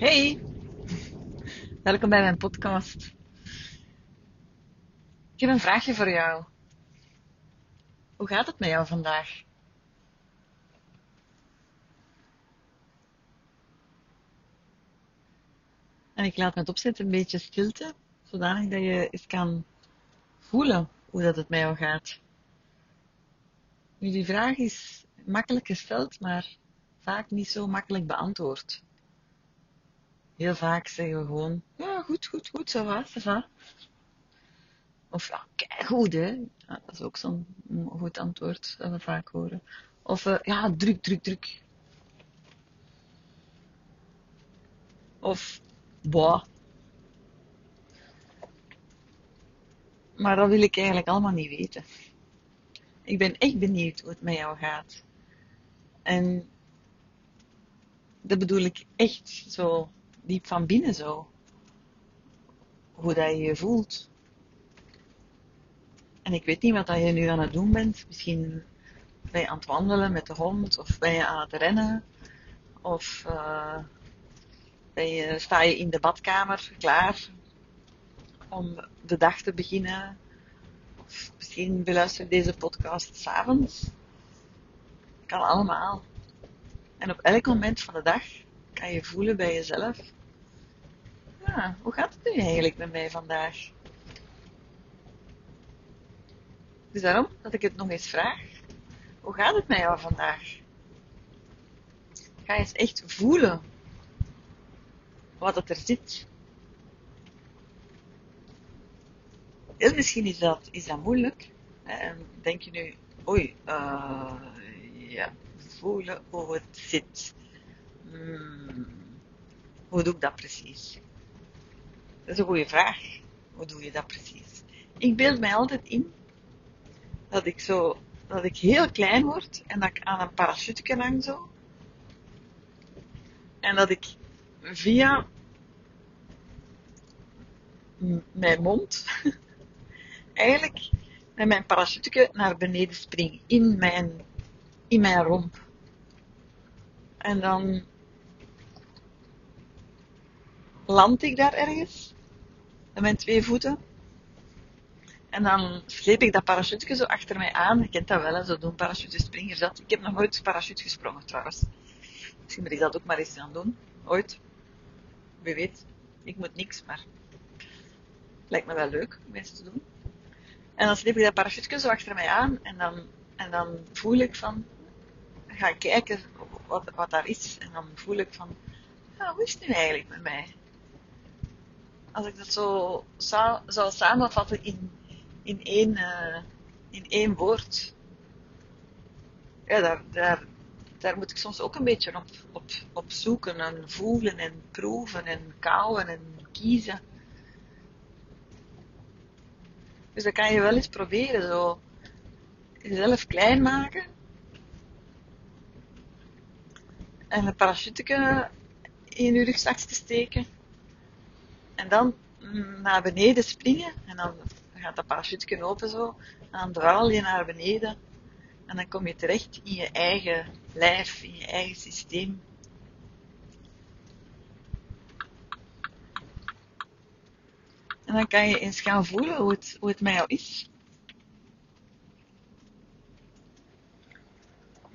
Hey, welkom bij mijn podcast. Ik heb een vraagje voor jou. Hoe gaat het met jou vandaag? En ik laat met opzet een beetje stilte, zodanig dat je eens kan voelen hoe dat het met jou gaat. Nu, die vraag is makkelijk gesteld, maar vaak niet zo makkelijk beantwoord. Heel vaak zeggen we gewoon, ja, goed, goed, goed, zo va. Of ja, goed, hè. Ja, dat is ook zo'n goed antwoord dat we vaak horen. Of uh, ja, druk, druk, druk. Of boah. Maar dat wil ik eigenlijk allemaal niet weten. Ik ben echt benieuwd hoe het met jou gaat. En dat bedoel ik echt zo diep van binnen zo. Hoe dat je je voelt. En ik weet niet wat dat je nu aan het doen bent. Misschien ben je aan het wandelen met de hond, of ben je aan het rennen, of uh, ben je, sta je in de badkamer klaar om de dag te beginnen. Of misschien beluister je deze podcast s'avonds. Kan allemaal. En op elk moment van de dag kan je voelen bij jezelf. Ja, hoe gaat het nu eigenlijk met mij vandaag? Dus daarom dat ik het nog eens vraag. Hoe gaat het met jou vandaag? Ga eens echt voelen wat het er zit. Misschien is dat, is dat moeilijk. En denk je nu, oei, uh, ja, voelen hoe het zit. Hmm, hoe doe ik dat precies? Dat is een goede vraag. Hoe doe je dat precies? Ik beeld mij altijd in dat ik zo, dat ik heel klein word en dat ik aan een parachute hang zo. En dat ik via mijn mond eigenlijk met mijn parachute naar beneden spring in mijn, in mijn romp. En dan land ik daar ergens met mijn twee voeten. En dan sleep ik dat parachute zo achter mij aan. Je kent dat wel, hè, zo doen parachutespringers dat. Ik heb nog nooit parachute gesprongen trouwens. Misschien moet ik dat ook maar eens gaan doen. Ooit. Wie weet. Ik moet niks, maar lijkt me wel leuk om eens te doen. En dan sleep ik dat parachute zo achter mij aan en dan, en dan voel ik van, ga kijken wat, wat daar is. En dan voel ik van, ja, hoe is het nu eigenlijk met mij? Als ik dat zo zou, zou samenvatten in, in, één, uh, in één woord. Ja, daar, daar, daar moet ik soms ook een beetje op, op, op zoeken en voelen en proeven en kauwen en kiezen. Dus dat kan je wel eens proberen, zo jezelf klein maken. En een parachute in je rugzak te steken. En dan naar beneden springen. En dan gaat dat parachute open zo. En dan dwaal je naar beneden. En dan kom je terecht in je eigen lijf, in je eigen systeem. En dan kan je eens gaan voelen hoe het, hoe het met jou is.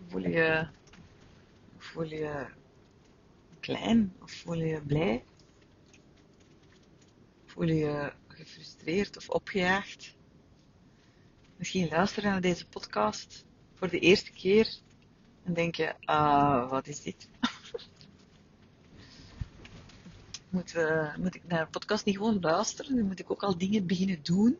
Voel je, voel je klein of voel je blij? Voel je gefrustreerd of opgejaagd? Misschien luisteren naar deze podcast voor de eerste keer en denk je, ah, wat is dit? moet, uh, moet ik naar een podcast niet gewoon luisteren? Dan moet ik ook al dingen beginnen doen.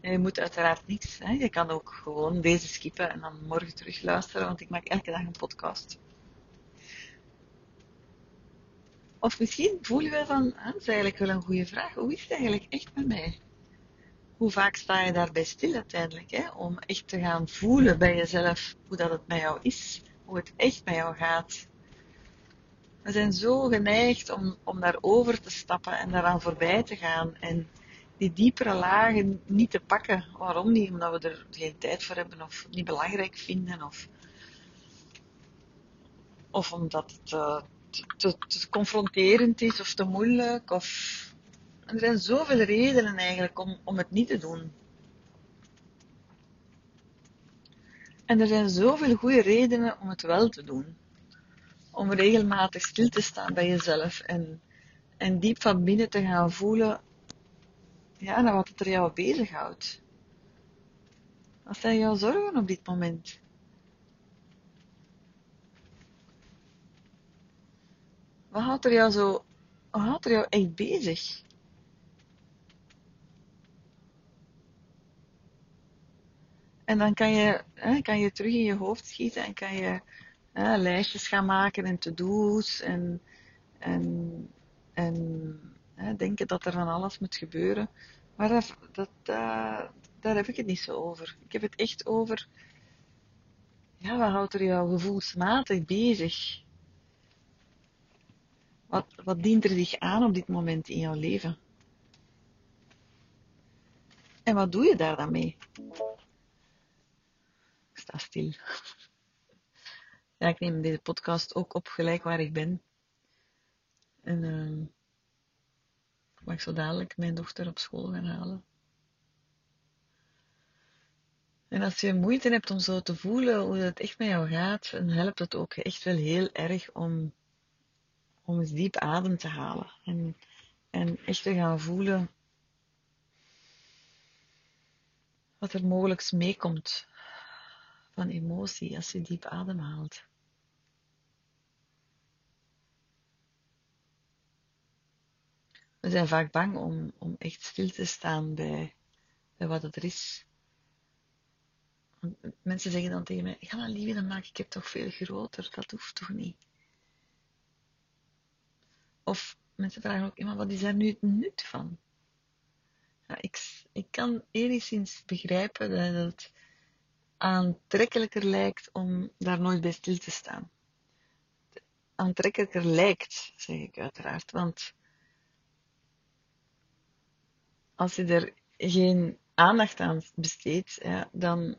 En je moet uiteraard niets. Hè? Je kan ook gewoon deze skippen en dan morgen terug luisteren, want ik maak elke dag een podcast. Of misschien voel je wel van, dat is eigenlijk wel een goede vraag. Hoe is het eigenlijk echt met mij? Hoe vaak sta je daarbij stil uiteindelijk? Hè? Om echt te gaan voelen bij jezelf hoe dat het met jou is. Hoe het echt met jou gaat. We zijn zo geneigd om, om daarover te stappen en daaraan voorbij te gaan. En die diepere lagen niet te pakken. Waarom niet? Omdat we er geen tijd voor hebben of niet belangrijk vinden. Of, of omdat het uh, te, te confronterend is of te moeilijk. Of... Er zijn zoveel redenen eigenlijk om, om het niet te doen. En er zijn zoveel goede redenen om het wel te doen. Om regelmatig stil te staan bij jezelf en, en diep van binnen te gaan voelen ja, wat het er jou bezighoudt. Wat zijn jouw zorgen op dit moment? Wat houdt er jou zo, wat er jou echt bezig? En dan kan je, hè, kan je terug in je hoofd schieten en kan je hè, lijstjes gaan maken en to-do's en, en, en hè, denken dat er van alles moet gebeuren. Maar dat, dat, uh, daar heb ik het niet zo over. Ik heb het echt over, ja, wat houdt er jou gevoelsmatig bezig? Wat, wat dient er zich aan op dit moment in jouw leven? En wat doe je daar dan mee? Ik sta stil. Ja, ik neem deze podcast ook op gelijk waar ik ben. En uh, ik mag zo dadelijk mijn dochter op school gaan halen. En als je moeite hebt om zo te voelen hoe het echt met jou gaat, dan helpt het ook echt wel heel erg om, om eens diep adem te halen. En, en echt te gaan voelen wat er mogelijk meekomt van emotie als je diep ademhaalt. We zijn vaak bang om, om echt stil te staan bij, bij wat er is. mensen zeggen dan tegen mij, ga maar liefde dan maak ik het toch veel groter. Dat hoeft toch niet? Of mensen vragen ook, maar wat is daar nu het nut van? Ja, ik, ik kan enigszins begrijpen dat het aantrekkelijker lijkt om daar nooit bij stil te staan. Aantrekkelijker lijkt, zeg ik uiteraard, want als je er geen aandacht aan besteedt, ja, dan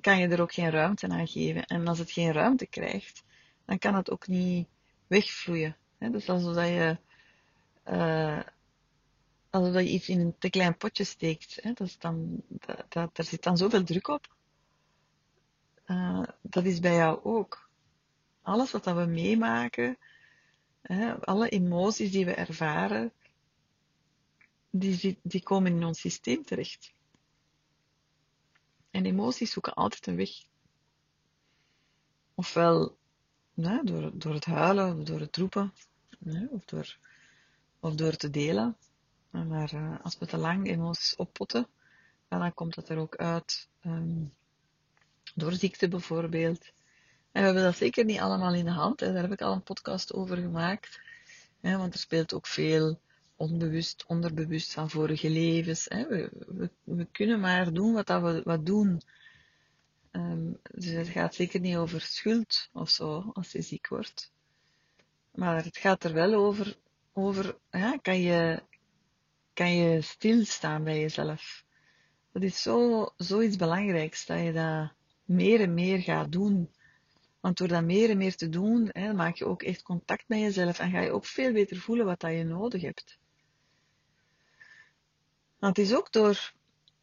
kan je er ook geen ruimte aan geven. En als het geen ruimte krijgt, dan kan het ook niet wegvloeien. Dus alsof dat je, uh, dat je iets in een te klein potje steekt. Dat dan, er zit dan zoveel druk op. Uh, dat is bij jou ook. Alles wat dat we meemaken, alle emoties die we ervaren, die, die komen in ons systeem terecht. En emoties zoeken altijd een weg. Ofwel door, door het huilen, door het roepen, of, door, of door te delen. Maar uh, als we te lang emoties oppotten, dan komt dat er ook uit um, door ziekte bijvoorbeeld. En we hebben dat zeker niet allemaal in de hand. Daar heb ik al een podcast over gemaakt. Hè, want er speelt ook veel onbewust, onderbewust van vorige levens. Hè. We, we, kunnen maar doen wat dat we wat doen. Um, dus het gaat zeker niet over schuld of zo, als je ziek wordt. Maar het gaat er wel over, over ja, kan, je, kan je stilstaan bij jezelf. Dat is zo, zoiets belangrijks, dat je dat meer en meer gaat doen. Want door dat meer en meer te doen, hè, maak je ook echt contact met jezelf en ga je ook veel beter voelen wat dat je nodig hebt. Want het is ook door,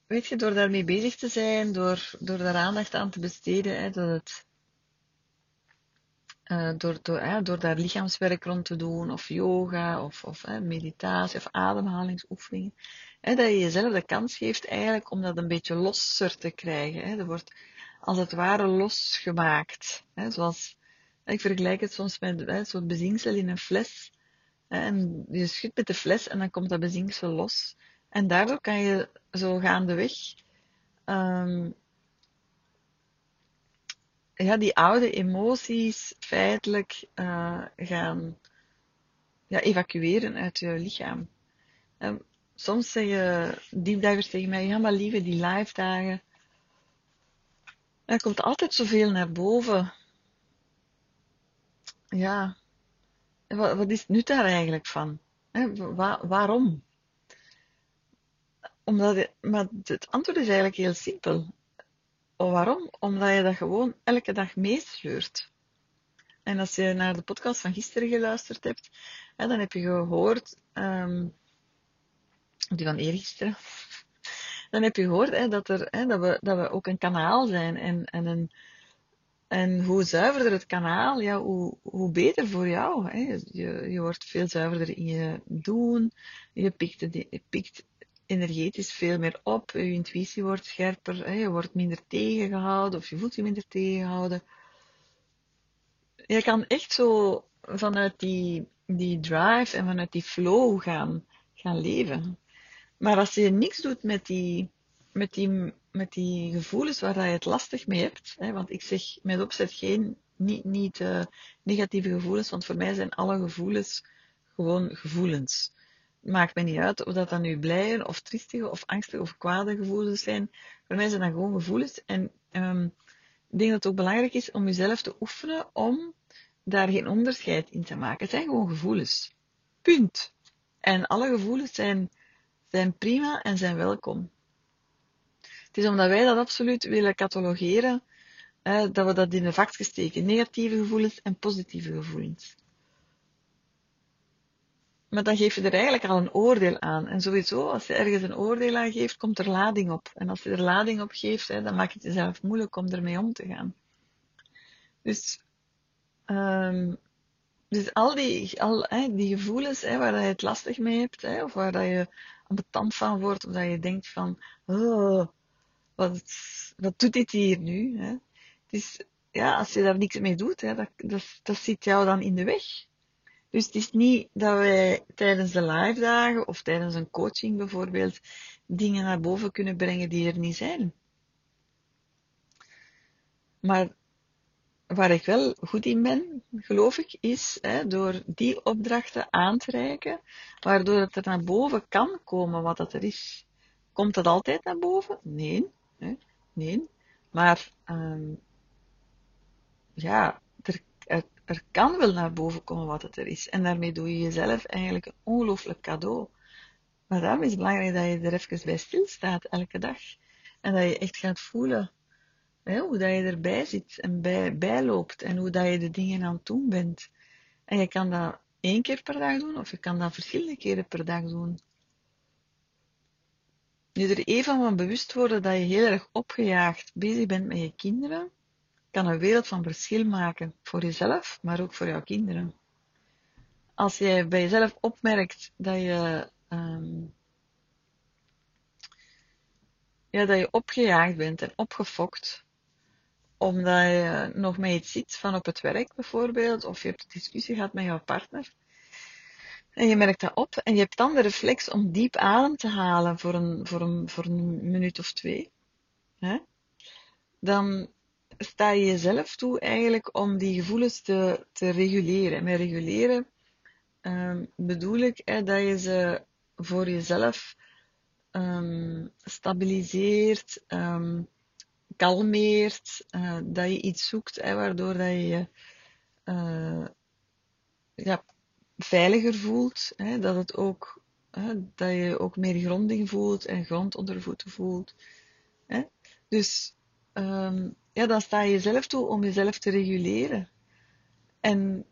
weet je, door daarmee bezig te zijn, door, door daar aandacht aan te besteden, hè, door, het, uh, door, door, hè, door daar lichaamswerk rond te doen, of yoga, of, of hè, meditatie, of ademhalingsoefeningen, hè, dat je jezelf de kans geeft eigenlijk om dat een beetje losser te krijgen. Hè. Er wordt als het ware losgemaakt. Hè, zoals, ik vergelijk het soms met zo'n bezinksel in een fles. Hè, en je schudt met de fles en dan komt dat bezinksel los. En daardoor kan je zo gaandeweg um, ja, die oude emoties feitelijk uh, gaan ja, evacueren uit je lichaam. En soms zeggen diepdivers tegen mij, ja maar lieve, die live dagen, er komt altijd zoveel naar boven. Ja, wat, wat is het nut daar eigenlijk van? waarom? Omdat maar het antwoord is eigenlijk heel simpel. Waarom? Omdat je dat gewoon elke dag meesleurt. En als je naar de podcast van gisteren geluisterd hebt, hè, dan heb je gehoord, um, die van eergisteren, dan heb je gehoord hè, dat, er, hè, dat, we, dat we ook een kanaal zijn en, en een, en hoe zuiverder het kanaal, ja, hoe, hoe beter voor jou. Hè. Je, je wordt veel zuiverder in je doen. Je pikt, je pikt energetisch veel meer op. Je intuïtie wordt scherper. Je wordt minder tegengehouden of je voelt je minder tegengehouden. Je kan echt zo vanuit die, die drive en vanuit die flow gaan, gaan leven. Maar als je niks doet met die, met die met die gevoelens waar je het lastig mee hebt. Want ik zeg met opzet geen, niet, niet uh, negatieve gevoelens, want voor mij zijn alle gevoelens gewoon gevoelens. Maakt mij niet uit of dat dan nu blije of triestige of angstige of kwade gevoelens zijn. Voor mij zijn dat gewoon gevoelens. En um, ik denk dat het ook belangrijk is om jezelf te oefenen om daar geen onderscheid in te maken. Het zijn gewoon gevoelens. Punt. En alle gevoelens zijn, zijn prima en zijn welkom. Het is omdat wij dat absoluut willen catalogeren, dat we dat in een vakje steken. Negatieve gevoelens en positieve gevoelens. Maar dan geef je er eigenlijk al een oordeel aan. En sowieso, als je ergens een oordeel aan geeft, komt er lading op. En als je er lading op geeft, dan maakt het jezelf moeilijk om ermee om te gaan. Dus, um, dus al die, al, hè, die gevoelens hè, waar je het lastig mee hebt, hè, of waar dat je ambetant van wordt, of dat je denkt van, oh, wat, wat doet dit hier nu? Hè? Het is, ja, als je daar niks mee doet, hè, dat, dat, dat zit jou dan in de weg. Dus het is niet dat wij tijdens de live dagen of tijdens een coaching bijvoorbeeld dingen naar boven kunnen brengen die er niet zijn. Maar waar ik wel goed in ben, geloof ik, is hè, door die opdrachten aan te reiken, waardoor het er naar boven kan komen wat dat er is. Komt dat altijd naar boven? Nee. Hè? Nee. Maar um, ja, er, kan wel naar boven komen wat het er is. En daarmee doe je jezelf eigenlijk een ongelooflijk cadeau. Maar daarom is het belangrijk dat je er even bij stilstaat elke dag. En dat je echt gaat voelen hè, hoe dat je erbij zit en bij, bijloopt. En hoe dat je de dingen aan het doen bent. En je kan dat één keer per dag doen, of je kan dat verschillende keren per dag doen je er even van bewust worden dat je heel erg opgejaagd bezig bent met je kinderen, kan een wereld van verschil maken voor jezelf, maar ook voor jouw kinderen. Als jij bij jezelf opmerkt dat je, um, ja, dat je opgejaagd bent en opgefokt, omdat je nog met iets zit van op het werk bijvoorbeeld, of je hebt een discussie gehad met jouw partner, en je merkt dat op en je hebt dan de reflex om diep adem te halen voor een, voor een, voor een minuut of twee. Hè? Dan sta je jezelf toe eigenlijk om die gevoelens te, te reguleren. En met reguleren um, bedoel ik dat je ze voor jezelf um, stabiliseert, um, kalmeert, uh, dat je iets zoekt waardoor dat je je uh, ja, veiliger voelt, hè, dat, het ook, hè, dat je ook meer gronding voelt en grond onder voeten voelt. Hè. Dus um, ja, dan sta je jezelf toe om jezelf te reguleren. En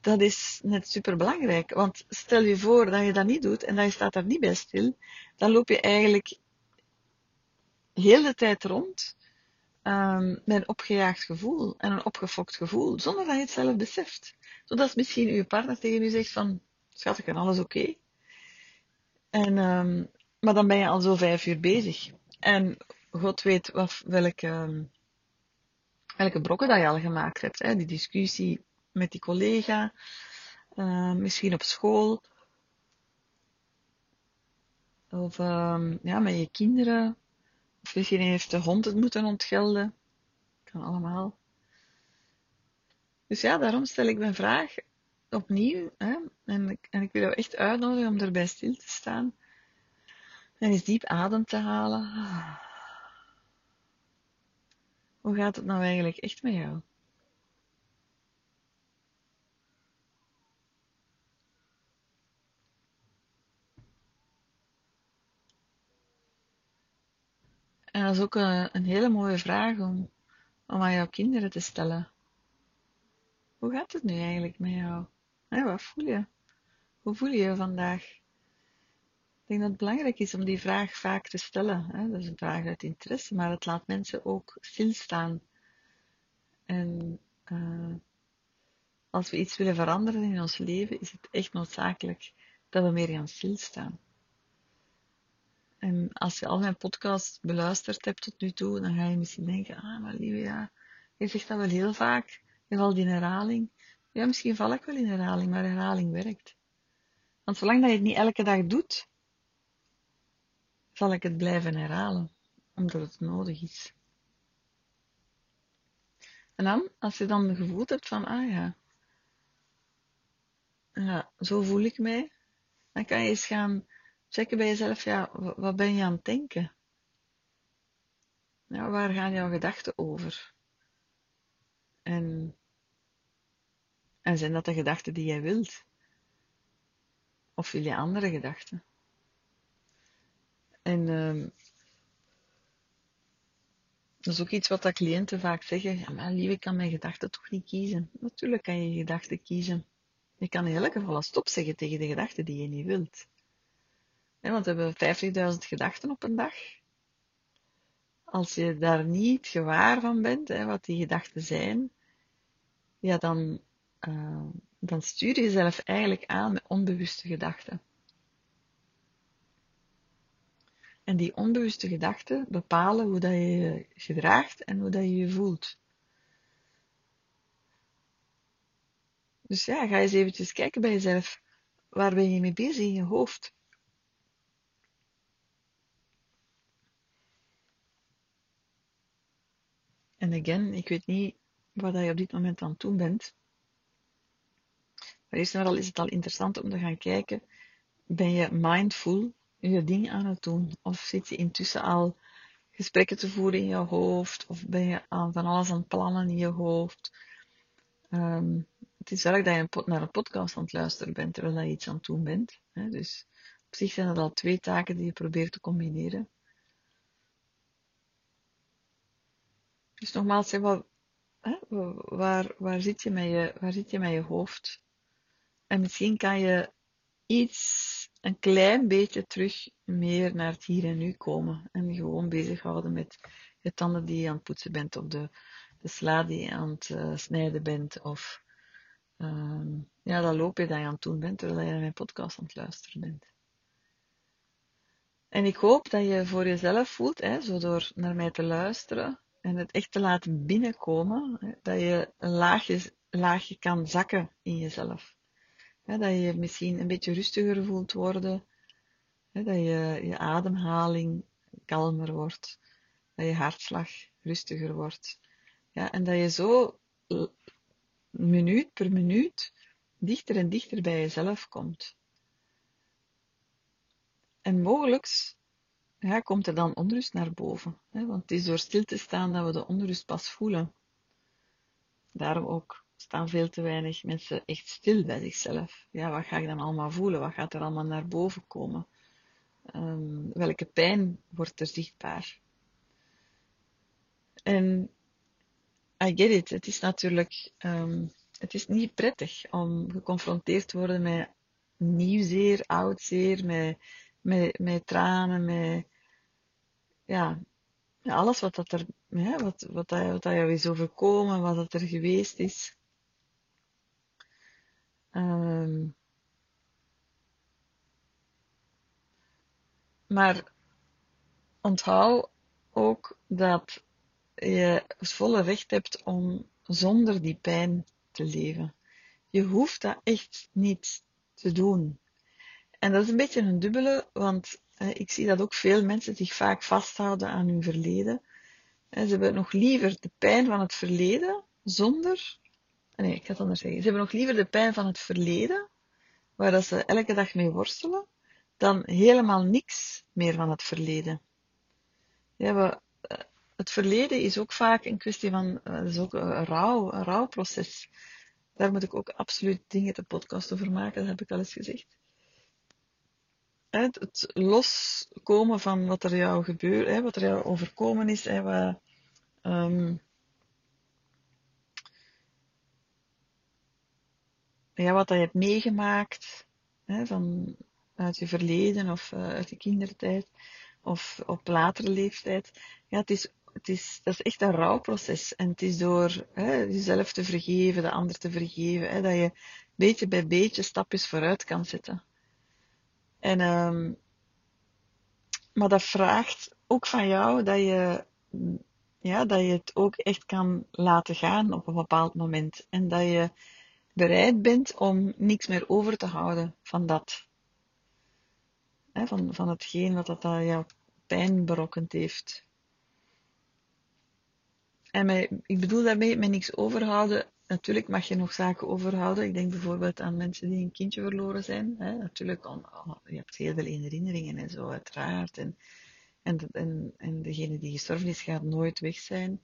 dat is net super belangrijk. Want stel je voor dat je dat niet doet en dat je staat daar niet bij stil, dan loop je eigenlijk heel de tijd rond um, met een opgejaagd gevoel en een opgefokt gevoel, zonder dat je het zelf beseft. Zodat misschien uw partner tegen u zegt van, schat, ik alles oké. En, um, maar dan ben je al zo vijf uur bezig. En God weet wat, welke, welke brokken dat je al gemaakt hebt. Hè? Die discussie met die collega, uh, misschien op school. Of um, ja, met je kinderen. Of misschien heeft de hond het moeten ontgelden. Kan allemaal. Dus ja, daarom stel ik mijn vraag opnieuw. Hè? En, en ik wil jou echt uitnodigen om erbij stil te staan. En eens diep adem te halen. Hoe gaat het nou eigenlijk echt met jou? En dat is ook een, een hele mooie vraag om, om aan jouw kinderen te stellen. Hoe gaat het nu eigenlijk met jou? wat voel je? Hoe voel je je vandaag? Ik denk dat het belangrijk is om die vraag vaak te stellen. Dat is een vraag uit interesse, maar het laat mensen ook stilstaan. En uh, als we iets willen veranderen in ons leven, is het echt noodzakelijk dat we meer gaan stilstaan. En als je al mijn podcast beluisterd hebt tot nu toe, dan ga je misschien denken, ah, maar lieve, ja, je zegt dat wel heel vaak, je valt in herhaling. Ja, misschien val ik wel in herhaling, maar herhaling werkt. Want zolang dat je het niet elke dag doet, zal ik het blijven herhalen, omdat het nodig is. En dan, als je dan gevoeld hebt van, ah ja, ja, zo voel ik mij, dan kan je eens gaan checken bij jezelf, ja, wat ben je aan het denken? Ja, waar gaan jouw gedachten over? En, en zijn dat de gedachten die jij wilt? Of wil je andere gedachten? En uh, dat is ook iets wat dat cliënten vaak zeggen. Ja, maar lieve, ik kan mijn gedachten toch niet kiezen. Natuurlijk kan je je gedachten kiezen. Je kan in elk geval een stop zeggen tegen de gedachten die je niet wilt. want we hebben 50.000 gedachten op een dag. Als je daar niet gewaar van bent, hè, wat die gedachten zijn, ja, dan, uh, dan stuur je jezelf eigenlijk aan met onbewuste gedachten. En die onbewuste gedachten bepalen hoe dat je je gedraagt en hoe dat je je voelt. Dus ja, ga eens eventjes kijken bij jezelf. Waar ben je mee bezig in je hoofd? En again, ik weet niet wat je op dit moment aan doen bent. Maar eerst en vooral is het al interessant om te gaan kijken. Ben je mindful je ding aan het doen? Of zit je intussen al gesprekken te voeren in je hoofd? Of ben je aan van alles aan het plannen in je hoofd? Um, het is erg dat je naar een podcast aan het luisteren bent terwijl je iets aan het doen bent. Hè? Dus op zich zijn dat al twee taken die je probeert te combineren. Dus nogmaals, hè, wat, hè, waar, waar, zit je met je, waar zit je met je hoofd? En misschien kan je iets, een klein beetje terug meer naar het hier en nu komen. En gewoon bezighouden met je tanden die je aan het poetsen bent, of de, de sla die je aan het uh, snijden bent, of uh, ja, dat loop je dat je aan het doen bent, terwijl je naar mijn podcast aan het luisteren bent. En ik hoop dat je voor jezelf voelt, hè, zo door naar mij te luisteren en het echt te laten binnenkomen, hè, dat je een laagje, laagje kan zakken in jezelf. Dat je misschien een beetje rustiger voelt worden, dat je, je ademhaling kalmer wordt, dat je hartslag rustiger wordt. Ja, en dat je zo minuut per minuut dichter en dichter bij jezelf komt. En mogelijk komt er dan onrust naar boven. Hè, want het is door stil te staan dat we de onrust pas voelen. Daarom ook staan veel te weinig mensen echt stil bij zichzelf. Ja, wat ga ik dan allemaal voelen? Wat gaat er allemaal naar boven komen? Um, welke pijn wordt er zichtbaar? En I get it. Het is natuurlijk, um, het is niet prettig om geconfronteerd te worden met nieuw zeer, oud zeer, met, met, met tranen, met, ja, alles wat dat er, ja, wat, wat, dat, wat dat jou is overkomen, wat dat er geweest is. Um, maar onthoud ook dat je het volle recht hebt om zonder die pijn te leven. Je hoeft dat echt niet te doen. En dat is een beetje een dubbele, want ik zie dat ook veel mensen zich vaak vasthouden aan hun verleden. ze hebben nog liever de pijn van het verleden zonder. Nee, ik ga het anders zeggen. Ze hebben nog liever de pijn van het verleden, waar dat ze elke dag mee worstelen, dan helemaal niks meer van het verleden. Ja, we, het verleden is ook vaak een kwestie van, uh, is ook een rouw, een rouwproces. Daar moet ik ook absoluut dingen te podcast over maken, dat heb ik al eens gezegd. Het, het loskomen van wat er jou gebeurt, wat er jou overkomen is, hè, wat, um, ja, wat je hebt meegemaakt, hè, van, uit je verleden of uh, uit je kindertijd, of op latere leeftijd. Ja, het is, het is, dat is echt een rouwproces. En het is door hè, jezelf te vergeven, de ander te vergeven, hè, dat je beetje bij beetje stapjes vooruit kan zetten. En, um, maar dat vraagt ook van jou dat je, ja, dat je het ook echt kan laten gaan op een bepaald moment. En dat je bereid bent om niks meer over te houden van dat. Hè, van, van hetgeen wat dat jou pijn berokkend heeft. En mij, ik bedoel daarmee met niks overhouden. Natuurlijk mag je nog zaken overhouden. Ik denk bijvoorbeeld aan mensen die een kindje verloren zijn. Natuurlijk, on, je hebt heel veel herinneringen en zo, uiteraard. En, en, en, en degene die gestorven is, gaat nooit weg zijn.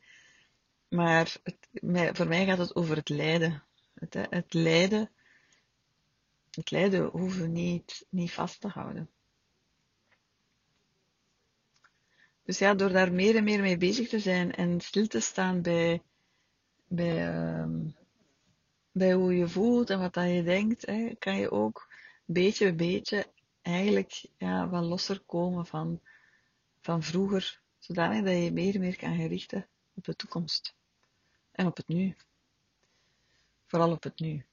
Maar het, voor mij gaat het over het lijden. Het, het lijden, het lijden hoeven niet, niet vast te houden. Dus ja, door daar meer en meer mee bezig te zijn en stil te staan bij, bij, uh, bij hoe je voelt en wat dat je denkt, hè, kan je ook beetje bij beetje eigenlijk ja, wat losser komen van, van vroeger, zodanig dat je meer en meer kan gerichten op de toekomst en op het nu. Vooral op het nu.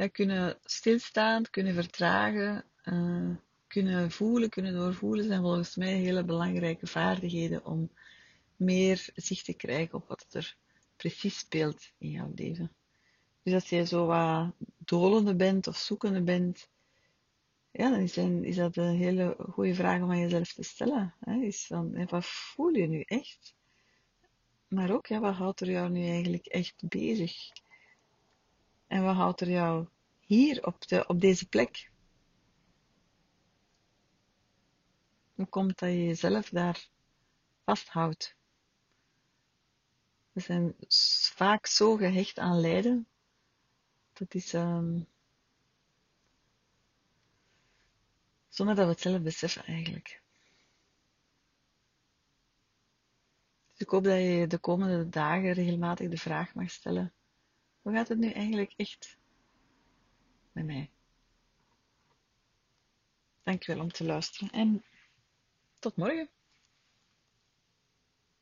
ja, kunnen stilstaan, kunnen vertragen, uh, kunnen voelen, kunnen doorvoelen, zijn volgens mij hele belangrijke vaardigheden om meer zicht te krijgen op wat er precies speelt in jouw leven. Dus als je zo wat dolende bent of zoekende bent, ja, dan is, een, is dat een hele goede vraag om aan jezelf te stellen. Hè? Is van, wat voel je nu echt? Maar ook, ja, wat houdt er jou nu eigenlijk echt bezig? En wat houdt er jou hier op, de, op deze plek? Hoe komt dat je jezelf daar vasthoudt? We zijn vaak zo gehecht aan lijden. Dat is um, zonder dat we het zelf beseffen eigenlijk. Dus ik hoop dat je de komende dagen regelmatig de vraag mag stellen hoe gaat het nu eigenlijk echt met mij? Dankjewel om te luisteren en tot morgen.